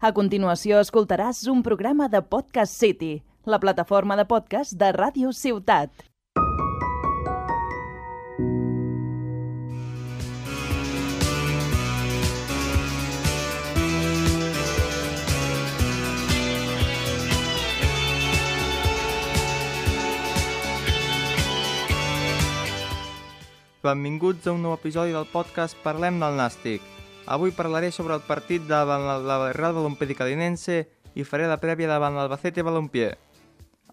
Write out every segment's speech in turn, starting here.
A continuació escoltaràs un programa de Podcast City, la plataforma de podcast de Ràdio Ciutat. Benvinguts a un nou episodi del podcast Parlem del Nàstic. Avui parlaré sobre el partit davant la, la Real Balompié Calinense i faré la prèvia davant l'Albacete Balompié.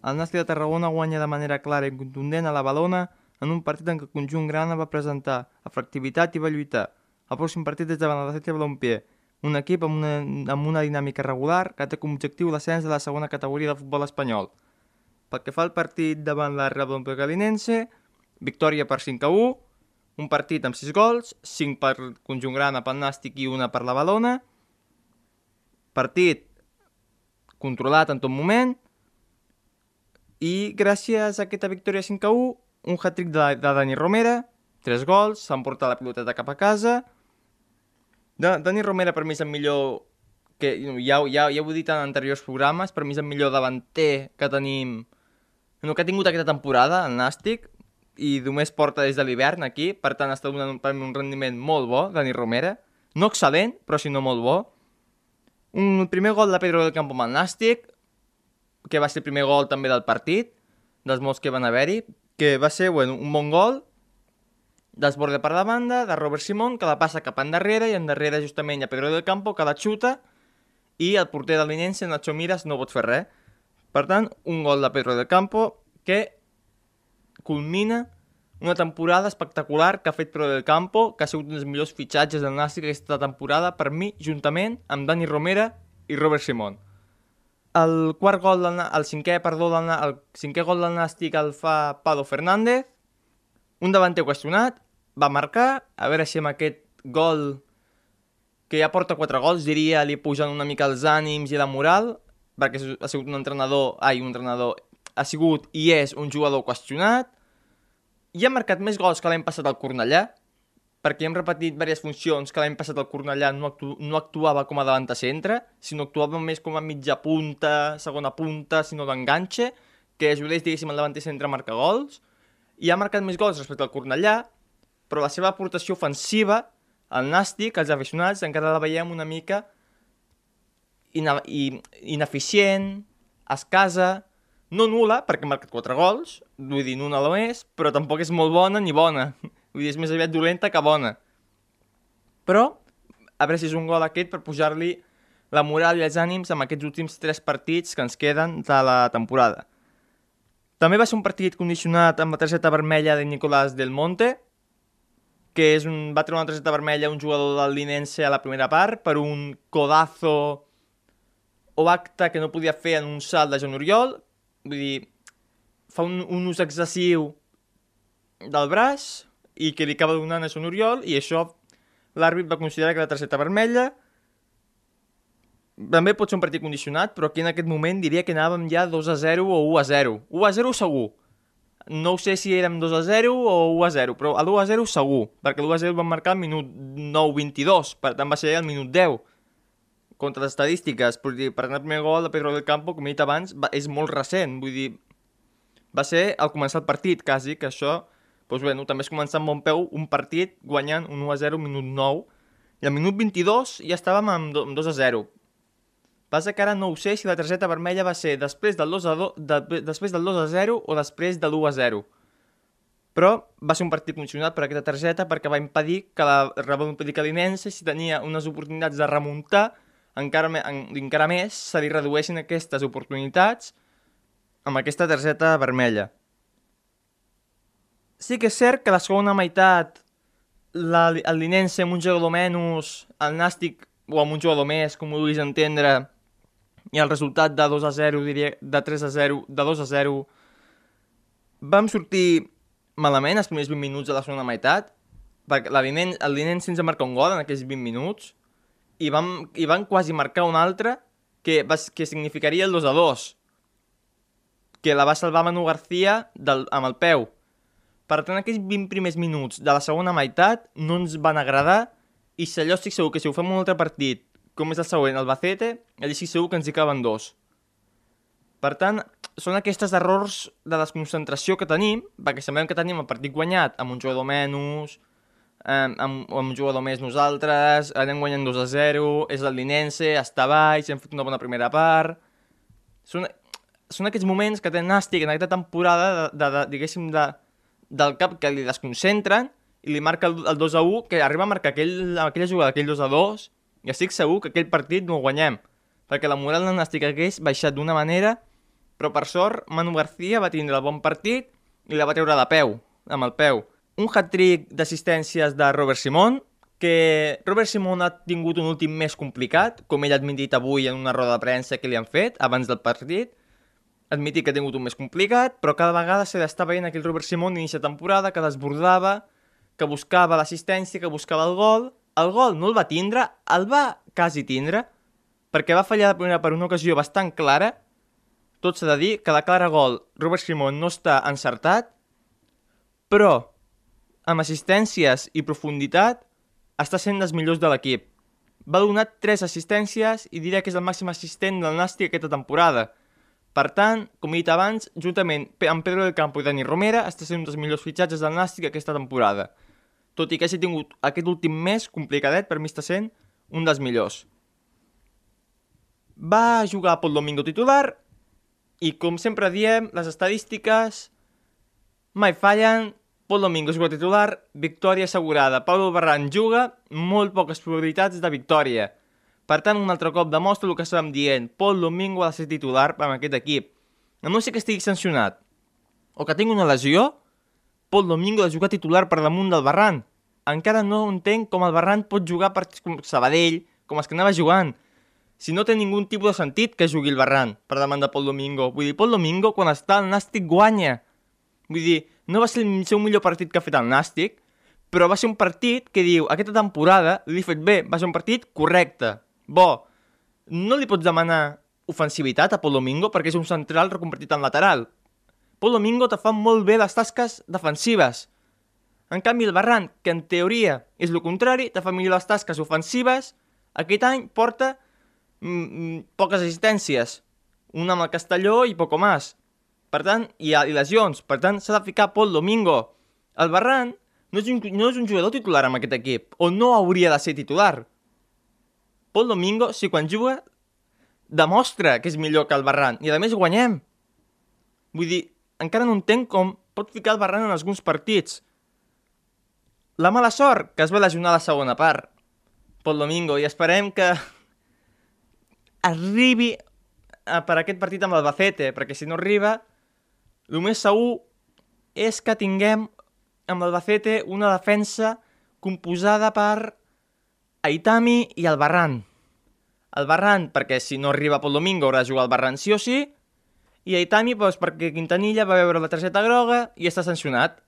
El Nàstic de Tarragona guanya de manera clara i contundent a la Balona en un partit en què el conjunt grana va presentar efectivitat i va lluitar. El pròxim partit és davant l'Albacete Balompié, un equip amb una, amb una dinàmica regular que té com objectiu l'ascens de la segona categoria del futbol espanyol. Pel que fa al partit davant la Real Balompié Calinense, victòria per 5 a 1, un partit amb 6 gols, 5 per conjunt grana pel Nàstic i una per la Balona. Partit controlat en tot moment. I gràcies a aquesta victòria 5 a 1, un hat-trick de, de Dani Romera, 3 gols, s'han portat la piloteta cap a casa. De, Dani Romera per mi és el millor que ja, ja, ja ho he dit en anteriors programes, per mi és el millor davanter que tenim no, que ha tingut aquesta temporada, el Nàstic, i només porta des de l'hivern aquí, per tant està donant per un rendiment molt bo, Dani Romera. No excel·lent, però si no molt bo. Un primer gol de Pedro del Campo amb el Nàstic, que va ser el primer gol també del partit, dels molts que van haver-hi, que va ser bueno, un bon gol, desborde per la banda, de Robert Simón, que la passa cap endarrere, i endarrere justament ha Pedro del Campo, que la xuta, i el porter del Linense, Nacho Miras, no pot fer res. Per tant, un gol de Pedro del Campo, que culmina una temporada espectacular que ha fet Pro del Campo, que ha sigut un dels millors fitxatges del Nàstic aquesta temporada per mi, juntament amb Dani Romera i Robert Simón. El quart gol del, el cinquè, perdó, del, el cinquè gol del Nàstic el fa Pado Fernández, un davanter qüestionat, va marcar, a veure si amb aquest gol que ja porta quatre gols, diria, li pujan una mica els ànims i la moral, perquè ha sigut un entrenador, ai, un entrenador, ha sigut i és un jugador qüestionat, i ha marcat més gols que l'any passat al Cornellà, perquè hem repetit diverses funcions que l'any passat al Cornellà no, actu no actuava com a davant de centre, sinó actuava més com a mitja punta, segona punta, sinó d'enganxe, que ajudés, diguéssim, el davanter centre a marcar gols, i ha marcat més gols respecte al Cornellà, però la seva aportació ofensiva, el Nàstic, els aficionats, encara la veiem una mica ina ineficient, escasa, no nula, perquè ha marcat 4 gols, vull dir, una la més, però tampoc és molt bona ni bona. Vull dir, és més aviat dolenta que bona. Però, a veure si és un gol aquest per pujar-li la moral i els ànims amb aquests últims 3 partits que ens queden de la temporada. També va ser un partit condicionat amb la targeta vermella de Nicolás Del Monte, que és un, va treure una targeta vermella un jugador del Linense a la primera part per un codazo o acte que no podia fer en un salt de Joan Oriol, vull dir, fa un, un ús excessiu del braç i que li acaba donant a son Oriol i això l'àrbit va considerar que la targeta vermella també pot ser un partit condicionat, però aquí en aquest moment diria que anàvem ja 2 a 0 o 1 a 0. 1 a 0 segur. No sé si érem 2 a 0 o 1 a 0, però l'1 a 0 segur, perquè l'1 a 0 van marcar al minut 9-22, per tant va ser al minut 10 contra les estadístiques, vull dir, per anar el primer gol de Pedro del Campo, com he dit abans, va, és molt recent, vull dir, va ser al començar el partit, quasi, que això, doncs bueno, també és començar amb bon peu un partit guanyant un 1 a 0 minut 9, i al minut 22 ja estàvem amb, amb 2 a 0. Passa que ara no ho sé si la targeta vermella va ser després del 2 a, 2, de, després del 2 a 0 o després de l'1 a 0. Però va ser un partit funcionat per aquesta targeta perquè va impedir que la Rebel Calinense, si tenia unes oportunitats de remuntar, encara, en, encara més se li redueixin aquestes oportunitats amb aquesta targeta vermella. Sí que és cert que la segona meitat la, el Linense amb un jugador menys, el Nàstic o amb un jugador més, com ho vulguis entendre, i el resultat de 2 a 0, diria, de 3 a 0, de 2 a 0, vam sortir malament els primers 20 minuts de la segona meitat, perquè la el Linense ens va marcar un gol en aquells 20 minuts, i van, i van quasi marcar un altre que, va, que significaria el 2 a 2 que la va salvar Manu García del, amb el peu per tant aquells 20 primers minuts de la segona meitat no ens van agradar i si allò estic segur que si ho fem un altre partit com és el següent, el Bacete, allà sí segur que ens hi caben dos. Per tant, són aquests errors de desconcentració que tenim, perquè semblem que tenim el partit guanyat amb un jugador menys, amb, amb, amb un jugador més nosaltres, anem guanyant 2 a 0, és el Linense, està baix, hem fet una bona primera part... Són, són aquests moments que tenen Nàstic en aquesta temporada, de, de, de, diguéssim, de, del cap que li desconcentren i li marca el, el 2 a 1, que arriba a marcar aquell, aquella jugada, aquell 2 a 2, i estic segur que aquell partit no el guanyem, perquè la moral del Nàstic hagués baixat d'una manera però per sort Manu García va tindre el bon partit i la va treure de peu, amb el peu. Un hat-trick d'assistències de Robert Simon, que Robert Simon ha tingut un últim més complicat, com ell ha admitit avui en una roda de premsa que li han fet abans del partit, admitir que ha tingut un més complicat, però cada vegada s'ha d'estar veient aquell Robert Simon d'inici de temporada que desbordava, que buscava l'assistència, que buscava el gol. El gol no el va tindre, el va quasi tindre, perquè va fallar de primera per una ocasió bastant clara, tot s'ha de dir que la clara gol Robert Simon no està encertat, però amb assistències i profunditat està sent dels millors de l'equip. Va donar 3 assistències i diria que és el màxim assistent del Nàstic aquesta temporada. Per tant, com he dit abans, juntament amb Pedro del Campo i Dani Romera està sent un dels millors fitxatges del Nàstic aquesta temporada. Tot i que hagi tingut aquest últim mes complicadet, per mi està sent un dels millors. Va jugar pel Domingo titular i com sempre diem, les estadístiques mai fallen. Pol Domingo és titular, victòria assegurada. Pablo Barran juga, molt poques probabilitats de victòria. Per tant, un altre cop demostra el que estàvem dient. Pol Domingo ha de ser titular amb aquest equip. A no sé que estigui sancionat o que tingui una lesió, Pol Domingo ha de jugar titular per damunt del Barran. Encara no entenc com el Barran pot jugar per Sabadell, com els que anava jugant si no té ningú tipus de sentit que jugui el Barran per davant de Pol Domingo. Vull dir, Pol Domingo, quan està al Nàstic, guanya. Vull dir, no va ser el seu millor partit que ha fet el Nàstic, però va ser un partit que diu, aquesta temporada l'he fet bé, va ser un partit correcte, bo. No li pots demanar ofensivitat a Pol Domingo perquè és un central reconvertit en lateral. Pol Domingo te fa molt bé les tasques defensives. En canvi, el Barran, que en teoria és el contrari, te fa millor les tasques ofensives, aquest any porta Mm, mm, poques assistències, una amb el Castelló i poco més. Per tant, hi ha lesions, per tant s'ha de ficar Pol Domingo. El Barran no és, un, no és un jugador titular amb aquest equip, o no hauria de ser titular. Pol Domingo, si quan juga, demostra que és millor que el Barran, i a més guanyem. Vull dir, encara no entenc com pot ficar el Barran en alguns partits. La mala sort, que es va lesionar a la segona part. Pol Domingo, i esperem que arribi per aquest partit amb l'Albacete, perquè si no arriba, el més segur és que tinguem amb l'Albacete una defensa composada per Aitami i el Barran. El Barran, perquè si no arriba pel Domingo haurà de jugar el Barran sí o sí, i Aitami doncs, perquè Quintanilla va veure la targeta groga i està sancionat.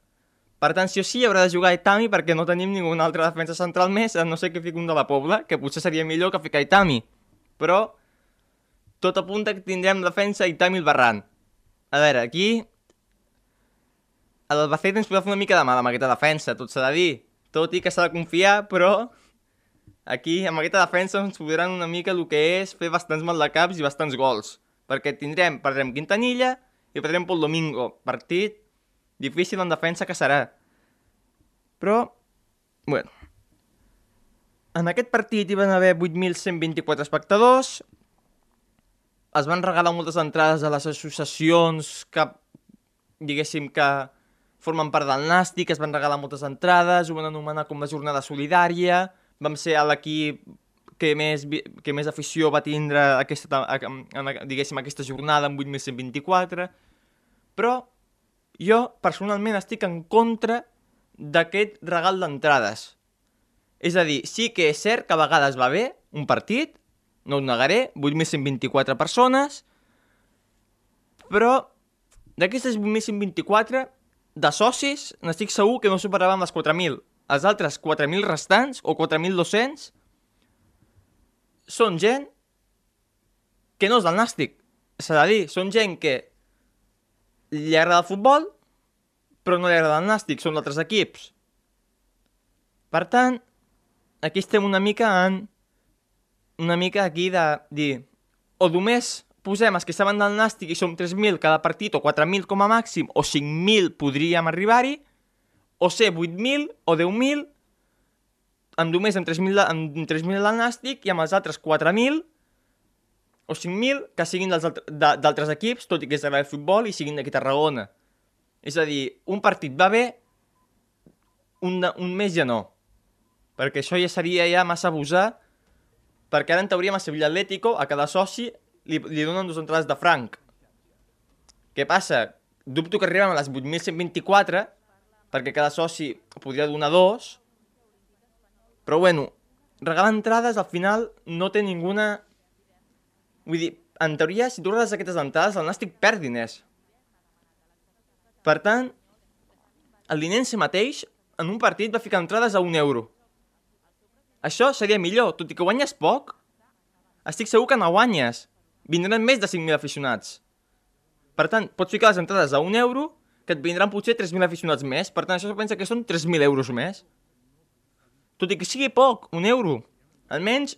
Per tant, sí o sí haurà de jugar Aitami perquè no tenim ningú altre defensa central més, a no sé que fiqui un de la Pobla, que potser seria millor que ficar Aitami. Però tot apunta que tindrem defensa i Tamil Barran. A veure, aquí... L'Albacete ens podrà fer una mica de mal amb aquesta defensa, tot s'ha de dir. Tot i que s'ha de confiar, però... Aquí, amb aquesta defensa, ens podran una mica el que és fer bastants maldecaps i bastants gols. Perquè tindrem, perdrem Quintanilla i perdrem Pol Domingo. Partit difícil en defensa que serà. Però, bueno, en aquest partit hi van haver 8.124 espectadors, es van regalar moltes entrades a les associacions que, diguéssim, que formen part del Nàstic, es van regalar moltes entrades, ho van anomenar com la jornada solidària, vam ser l'equip que més, que més afició va tindre aquesta, diguéssim, aquesta jornada amb 8.124, però jo personalment estic en contra d'aquest regal d'entrades. És a dir, sí que és cert que a vegades va bé un partit, no ho negaré, 8.124 persones, però d'aquestes 8.124 de socis n'estic segur que no superaven les 4.000. Els altres 4.000 restants, o 4.200, són gent que no és del nàstic. S'ha de dir, són gent que li agrada el futbol, però no li agrada el nàstic, són d'altres equips. Per tant, aquí estem una mica en una mica aquí de dir o només posem els que estaven del Nàstic i som 3.000 cada partit o 4.000 com a màxim o 5.000 podríem arribar-hi o ser 8.000 o 10.000 amb només amb 3.000 amb 3.000 del Nàstic i amb els altres 4.000 o 5.000 que siguin d'altres equips, tot i que és el futbol, i siguin d'aquí Tarragona. És a dir, un partit va bé, un, un mes ja no. Perquè això ja seria ja massa abusar, perquè ara en teoria a Sevilla Atlético, a cada soci, li, li donen dues entrades de franc. Què passa? Dubto que arribem a les 8.124, perquè cada soci podria donar dos, però bueno, regalar entrades al final no té ninguna Vull dir, en teoria, si tu redes aquestes entrades, el Nàstic perd diners. Per tant, el Linense mateix, en un partit, va ficar entrades a un euro. Això seria millor, tot i que guanyes poc. Estic segur que no guanyes. Vindran més de 5.000 aficionats. Per tant, pots ficar les entrades a un euro, que et vindran potser 3.000 aficionats més. Per tant, això pensa que són 3.000 euros més. Tot i que sigui poc, un euro. Almenys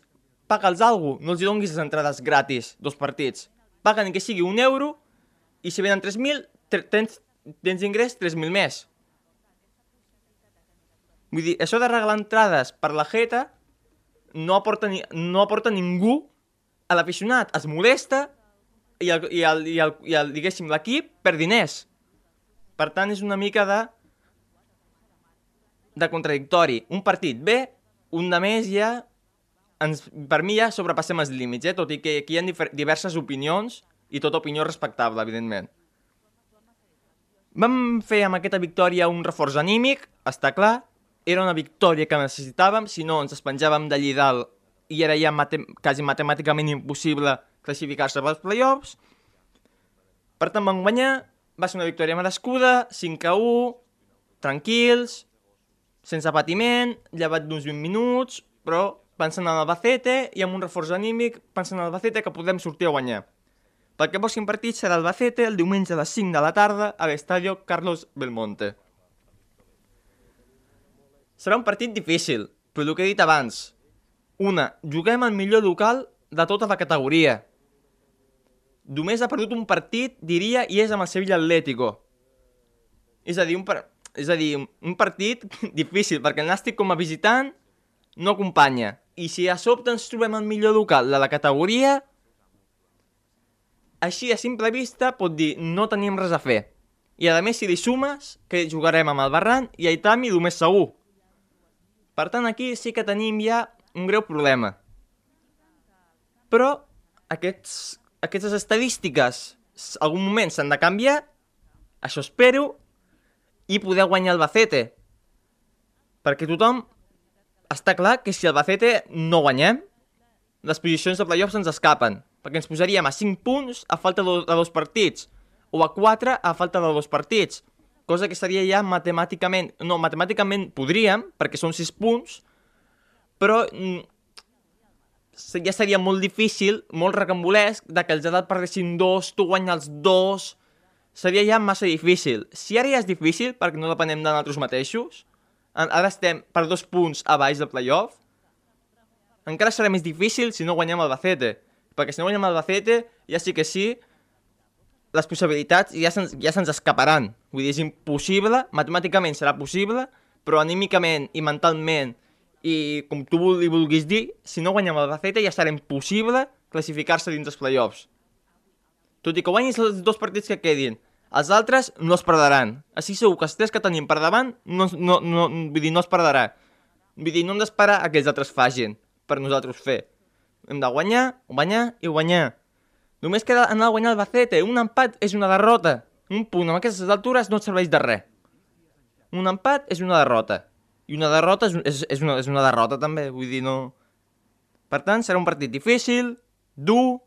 paga'ls alguna cosa, no els donguis les entrades gratis, dos partits. Paguen que sigui un euro i si venen 3.000, tens, tens ingrés 3.000 més. Vull dir, això de regalar entrades per la jeta no aporta, ni, no aporta ningú a l'aficionat. Es molesta i, el, i, el, i, el, i el, diguéssim, l'equip per diners. Per tant, és una mica de de contradictori. Un partit bé, un de més ja ens, per mi ja sobrepassem els límits, eh? tot i que aquí hi ha diverses opinions i tota opinió respectable, evidentment. Vam fer amb aquesta victòria un reforç anímic, està clar, era una victòria que necessitàvem, si no ens espenjàvem d'allí dalt i era ja mate quasi matemàticament impossible classificar-se pels playoffs. Per tant, vam guanyar, va ser una victòria merescuda, 5 a 1, tranquils, sense patiment, llevat d'uns 20 minuts, però pensant en Albacete i amb un reforç anímic pensant en Albacete que podem sortir a guanyar. Pel que pròxim partit serà Albacete el diumenge a les 5 de la tarda a l'estadi Carlos Belmonte. Serà un partit difícil, però el que he dit abans. Una, juguem al millor local de tota la categoria. Només ha perdut un partit, diria, i és amb el Sevilla Atlético. És a dir, un, és a dir, un partit difícil, perquè el Nàstic com a visitant no acompanya i si a sobte ens trobem el millor local de la categoria, així a simple vista pot dir no tenim res a fer. I a més si li sumes que jugarem amb el Barran i Aitami el més segur. Per tant aquí sí que tenim ja un greu problema. Però aquests, aquestes estadístiques algun moment s'han de canviar, això espero, i poder guanyar el Bacete. Perquè tothom està clar que si el Bacete no guanyem, les posicions de playoffs ens escapen, perquè ens posaríem a 5 punts a falta de, dos partits, o a 4 a falta de dos partits, cosa que seria ja matemàticament... No, matemàticament podríem, perquè són 6 punts, però mm, ja seria molt difícil, molt recambolesc, de que els edat perdessin dos, tu guanyes els dos... Seria ja massa difícil. Si ara ja és difícil, perquè no depenem de nosaltres mateixos, Ara estem per dos punts a baix del playoff. Encara serà més difícil si no guanyem el Bacete. Perquè si no guanyem el Bacete, ja sí que sí, les possibilitats ja se'ns ja se escaparan. Vull dir, és impossible, matemàticament serà possible, però anímicament i mentalment i com tu li vulguis dir, si no guanyem el Bacete ja serà impossible classificar-se dins els playoffs. Tot i que guanyis els dos partits que quedin, els altres no es perdran. Així segur que els tres que tenim per davant no, no, no, vull dir, no es perdrà. Vull dir, no hem d'esperar que els altres fagin per nosaltres fer. Hem de guanyar, guanyar i guanyar. Només queda anar a guanyar el Bacete. Un empat és una derrota. Un punt amb aquestes altures no et serveix de res. Un empat és una derrota. I una derrota és, és, és, una, és una derrota també. Vull dir, no... Per tant, serà un partit difícil, dur,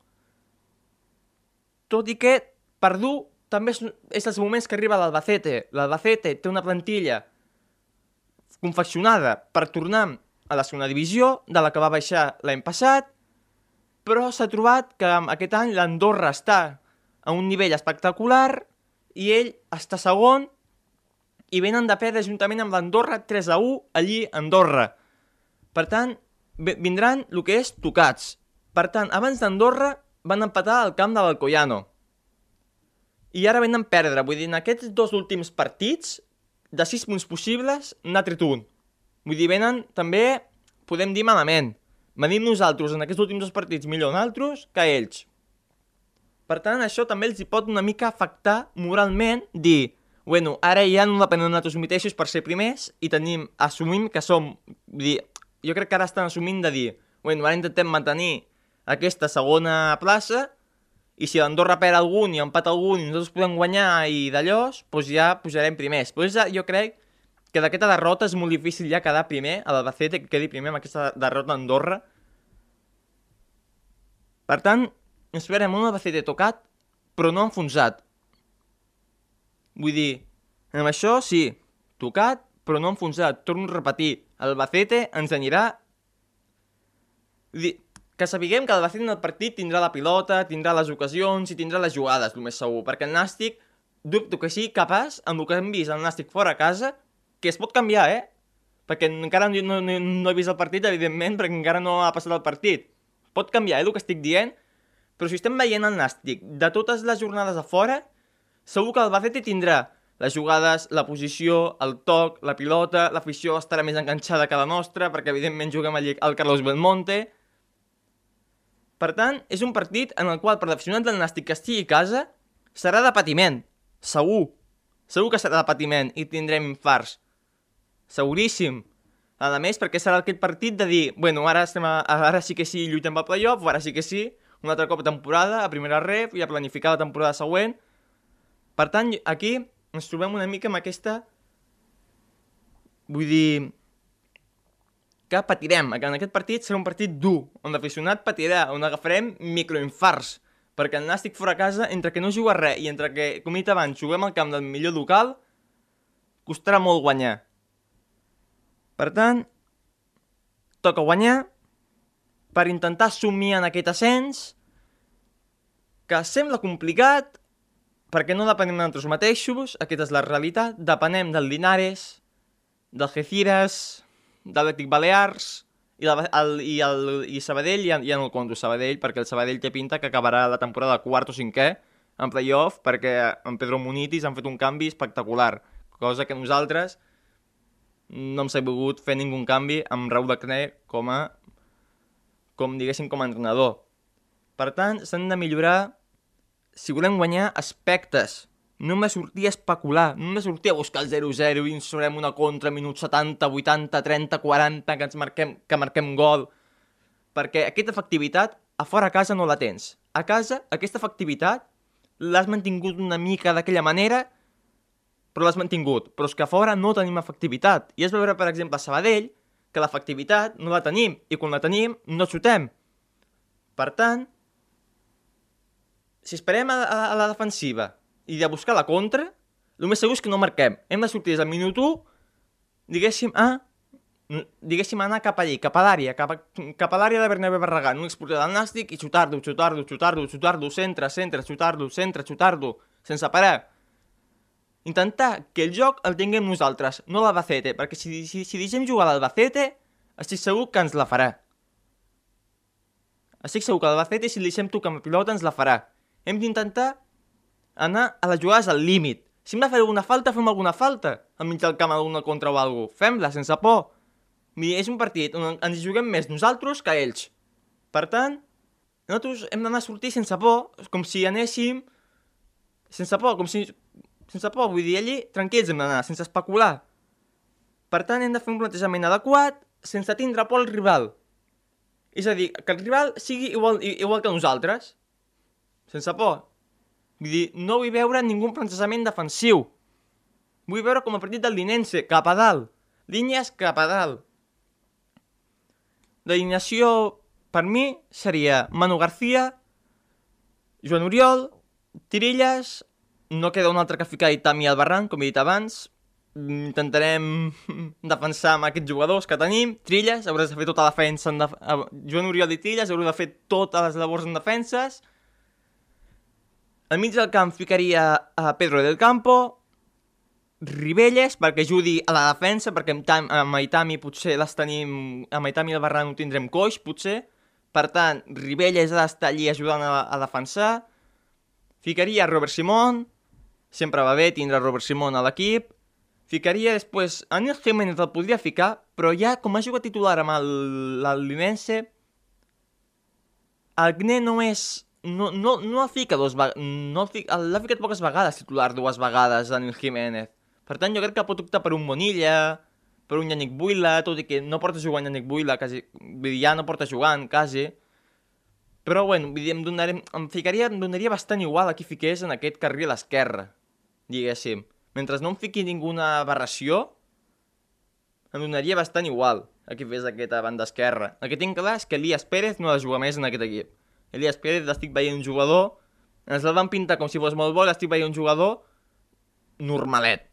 tot i que per dur també és, és els moments que arriba l'Albacete. L'Albacete té una plantilla confeccionada per tornar a la segona divisió, de la que va baixar l'any passat, però s'ha trobat que aquest any l'Andorra està a un nivell espectacular i ell està segon i venen de perdre juntament amb l'Andorra 3 a 1 allí a Andorra. Per tant, vindran el que és tocats. Per tant, abans d'Andorra van empatar al camp de l'Alcoyano. I ara venen a perdre. Vull dir, en aquests dos últims partits, de 6 punts possibles, n'ha tret un. Vull dir, venen també, podem dir malament. Venim nosaltres en aquests últims dos partits millor nosaltres que ells. Per tant, això també els hi pot una mica afectar moralment, dir, bueno, ara ja no depenem de nosaltres mateixos per ser primers i tenim, assumim que som, dir, jo crec que ara estan assumint de dir, bueno, ara intentem mantenir aquesta segona plaça i si l'Andorra perd algun i empat algun i nosaltres podem guanyar i d'allò, doncs ja pujarem primers. Però ja, jo crec que d'aquesta derrota és molt difícil ja quedar primer, a l'Albacete que quedi primer amb aquesta derrota a Andorra. Per tant, esperem un Albacete tocat, però no enfonsat. Vull dir, amb això sí, tocat, però no enfonsat. Torno a repetir, Albacete ens anirà... Vull dir, que sapiguem que l'Albacete en el partit tindrà la pilota, tindrà les ocasions i tindrà les jugades, el més segur, perquè el Nàstic dubto que sigui capaç, amb el que hem vist el Nàstic fora a casa, que es pot canviar, eh? Perquè encara no, no, no he vist el partit, evidentment, perquè encara no ha passat el partit. Pot canviar, eh, el que estic dient, però si estem veient el Nàstic de totes les jornades a fora, segur que l'Albacete tindrà les jugades, la posició, el toc, la pilota, l'afició estarà més enganxada que la nostra, perquè evidentment juguem al, al Carlos Belmonte, per tant, és un partit en el qual per l'aficionat del Nàstic que estigui a casa serà de patiment, segur. Segur que serà de patiment i tindrem infarts. Seguríssim. A més, perquè serà aquest partit de dir, bueno, ara, estem a, ara sí que sí lluitem pel playoff, ara sí que sí, un altre cop a temporada, a primera ref, i a planificar la temporada següent. Per tant, aquí ens trobem una mica amb aquesta... Vull dir, que patirem, que en aquest partit serà un partit dur, on l'aficionat patirà, on agafarem microinfarts, perquè el Nàstic fora a casa, entre que no juga res i entre que, com he dit abans, juguem al camp del millor local, costarà molt guanyar. Per tant, toca guanyar per intentar somiar en aquest ascens, que sembla complicat, perquè no depenem de nosaltres mateixos, aquesta és la realitat, depenem del Linares, del Geciras, d'Atlètic Balears i, la, el, i, el, i Sabadell ja, ja no el conto Sabadell perquè el Sabadell té pinta que acabarà la temporada quart o cinquè en playoff perquè en Pedro Munitis han fet un canvi espectacular cosa que nosaltres no hem sabut fer ningú canvi amb Raúl Dacné com a com diguéssim com a entrenador per tant s'han de millorar si volem guanyar aspectes només sortir a especular, només sortir a buscar el 0-0 i ens farem una contra minut 70, 80, 30, 40, que ens marquem, que marquem gol. Perquè aquesta efectivitat a fora a casa no la tens. A casa, aquesta efectivitat l'has mantingut una mica d'aquella manera, però l'has mantingut. Però és que a fora no tenim efectivitat. I és veure, per exemple, a Sabadell, que l'efectivitat no la tenim, i quan la tenim no xutem. Per tant, si esperem a, a, a la defensiva i de buscar la contra, el més segur és que no marquem. Hem de sortir des del minut 1, diguéssim, a diguéssim, anar cap allí, cap a l'àrea, cap, a, cap a l'àrea de Bernabé Barragán, un exporter del Nàstic i xutar-lo, xutar-lo, xutar-lo, xutar-lo, centre, centre, xutar-lo, centre, xutar-lo, sense parar. Intentar que el joc el tinguem nosaltres, no l'Albacete, perquè si, si, si deixem jugar l'Albacete, estic segur que ens la farà. Estic segur que l'Albacete, si li deixem tocar amb la pilota, ens la farà. Hem d'intentar anar a les jugades al límit. Si hem de fer alguna falta, fem alguna falta. Al mig del camp alguna contra o alguna Fem-la, sense por. Mira, és un partit on ens juguem més nosaltres que ells. Per tant, nosaltres hem d'anar a sortir sense por, com si anéssim... Sense por, com si... Sense por, vull dir, allí tranquils hem d'anar, sense especular. Per tant, hem de fer un plantejament adequat sense tindre por al rival. És a dir, que el rival sigui igual, igual que nosaltres. Sense por. Vull dir, no vull veure ningú plantejament defensiu. Vull veure com a partit del Linense, cap a dalt. Línies cap a dalt. L'alineació, per mi, seria Manu García, Joan Oriol, Tirillas, no queda un altre que ficar Itami al barranc, com he dit abans, intentarem defensar amb aquests jugadors que tenim. Trilles, hauràs de fer tota la defensa. En def... Joan Oriol i Trilles haurà de fer totes les labors en defenses. Al mig del camp ficaria a Pedro del Campo, Ribelles perquè ajudi a la defensa, perquè amb, Tam, amb Aitami potser les tenim... Amb Aitami i el Barran ho tindrem coix, potser, Per tant, Ribelles ha d'estar allí ajudant a, a defensar. Ficaria Robert Simón, sempre va bé tindre Robert Simón a l'equip. Ficaria després, Anil Jiménez el podria ficar, però ja com ha jugat titular amb el, el Gne no és... No, no, no el fica dos vegades... No l'ha ficat poques vegades titular dues vegades, Anil Jiménez. Per tant, jo crec que pot optar per un Bonilla, per un Yannick Buila, tot i que no porta jugant Yannick Buila, quasi, vull dir, ja no porta jugant, quasi. Però, bueno, em, donaré, em ficaria, em donaria bastant igual a qui fiqués en aquest carril a l'esquerra, diguéssim. Mentre no em fiqui ninguna aberració, em donaria bastant igual a qui fes aquesta banda esquerra. El que tinc clar és que Elias Pérez no ha de jugar més en aquest equip. Elias Pérez l'estic veient un jugador, ens el van pintar com si fos molt bo, l'estic veient un jugador normalet.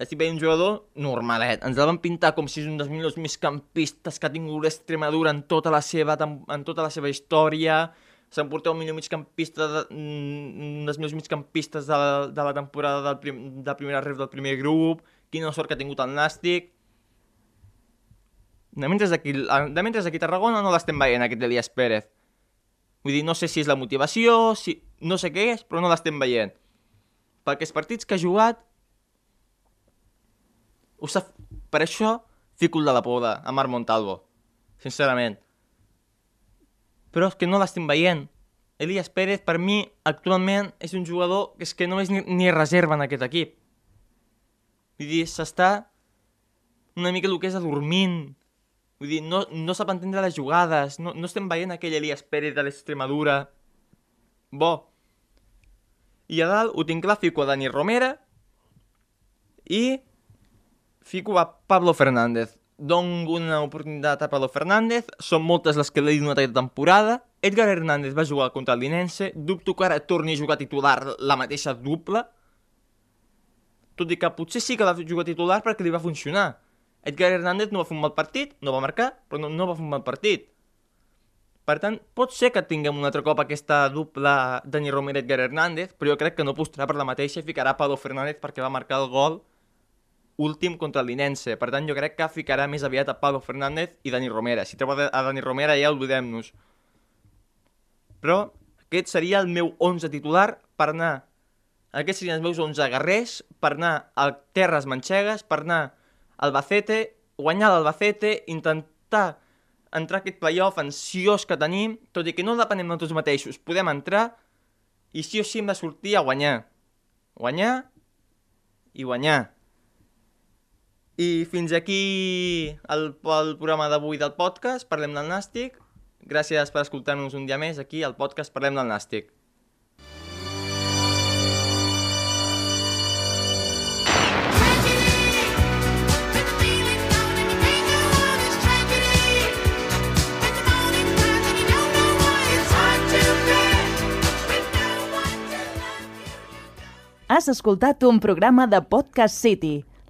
Estic veient un jugador normalet. Ens el van pintar com si és un dels millors migcampistes que ha tingut l'Extremadura en tota la seva, en tota la seva història. S'emporteu un millor migcampista, de, un dels millors migcampistes de de la temporada del prim, de primera ref del primer grup. Quina sort que ha tingut el Nàstic. De mentre aquí, de mentre aquí a Tarragona no l'estem veient, aquest Elias Pérez. Vull dir, no sé si és la motivació, si... no sé què és, però no l'estem veient. Perquè els partits que ha jugat ho sap... Per això fico el de la poda a Marc Montalvo, sincerament. Però és que no l'estem veient. Elias Pérez, per mi, actualment, és un jugador que és que no és ni, ni reserva en aquest equip. Vull dir, s'està una mica el que és adormint. Vull dir, no, no sap entendre les jugades, no, no estem veient aquell Elias Pérez de l'Extremadura. Bo. I a dalt ho tinc clar, fico a Dani Romera i fico a Pablo Fernández. Dono una oportunitat a Pablo Fernández, són moltes les que l'he donat aquesta temporada. Edgar Hernández va jugar contra el Linense, dubto que ara torni a jugar titular la mateixa dupla, tot i que potser sí que va jugar titular perquè li va funcionar. Edgar Hernández no va fer un mal partit, no va marcar, però no, no va fer un mal partit. Per tant, pot ser que tinguem un altre cop aquesta dupla Dani Romero i Edgar Hernández, però jo crec que no apostarà per la mateixa i ficarà Pablo Fernández perquè va marcar el gol últim contra Linense. Per tant, jo crec que ficarà més aviat a Pablo Fernández i Dani Romera. Si treu a Dani Romera ja oblidem-nos. Però aquest seria el meu 11 titular per anar... Aquests serien els meus 11 guerrers per anar a Terres Manxegues, per anar al Albacete, guanyar l'Albacete, intentar entrar a aquest playoff ansiós que tenim, tot i que no depenem de tots mateixos, podem entrar i sí o sí hem de sortir a guanyar. Guanyar i guanyar. I fins aquí el, el programa d'avui del podcast, Parlem del Nàstic. Gràcies per escoltar-nos un dia més aquí al podcast Parlem del Nàstic. Has escoltat un programa de Podcast City,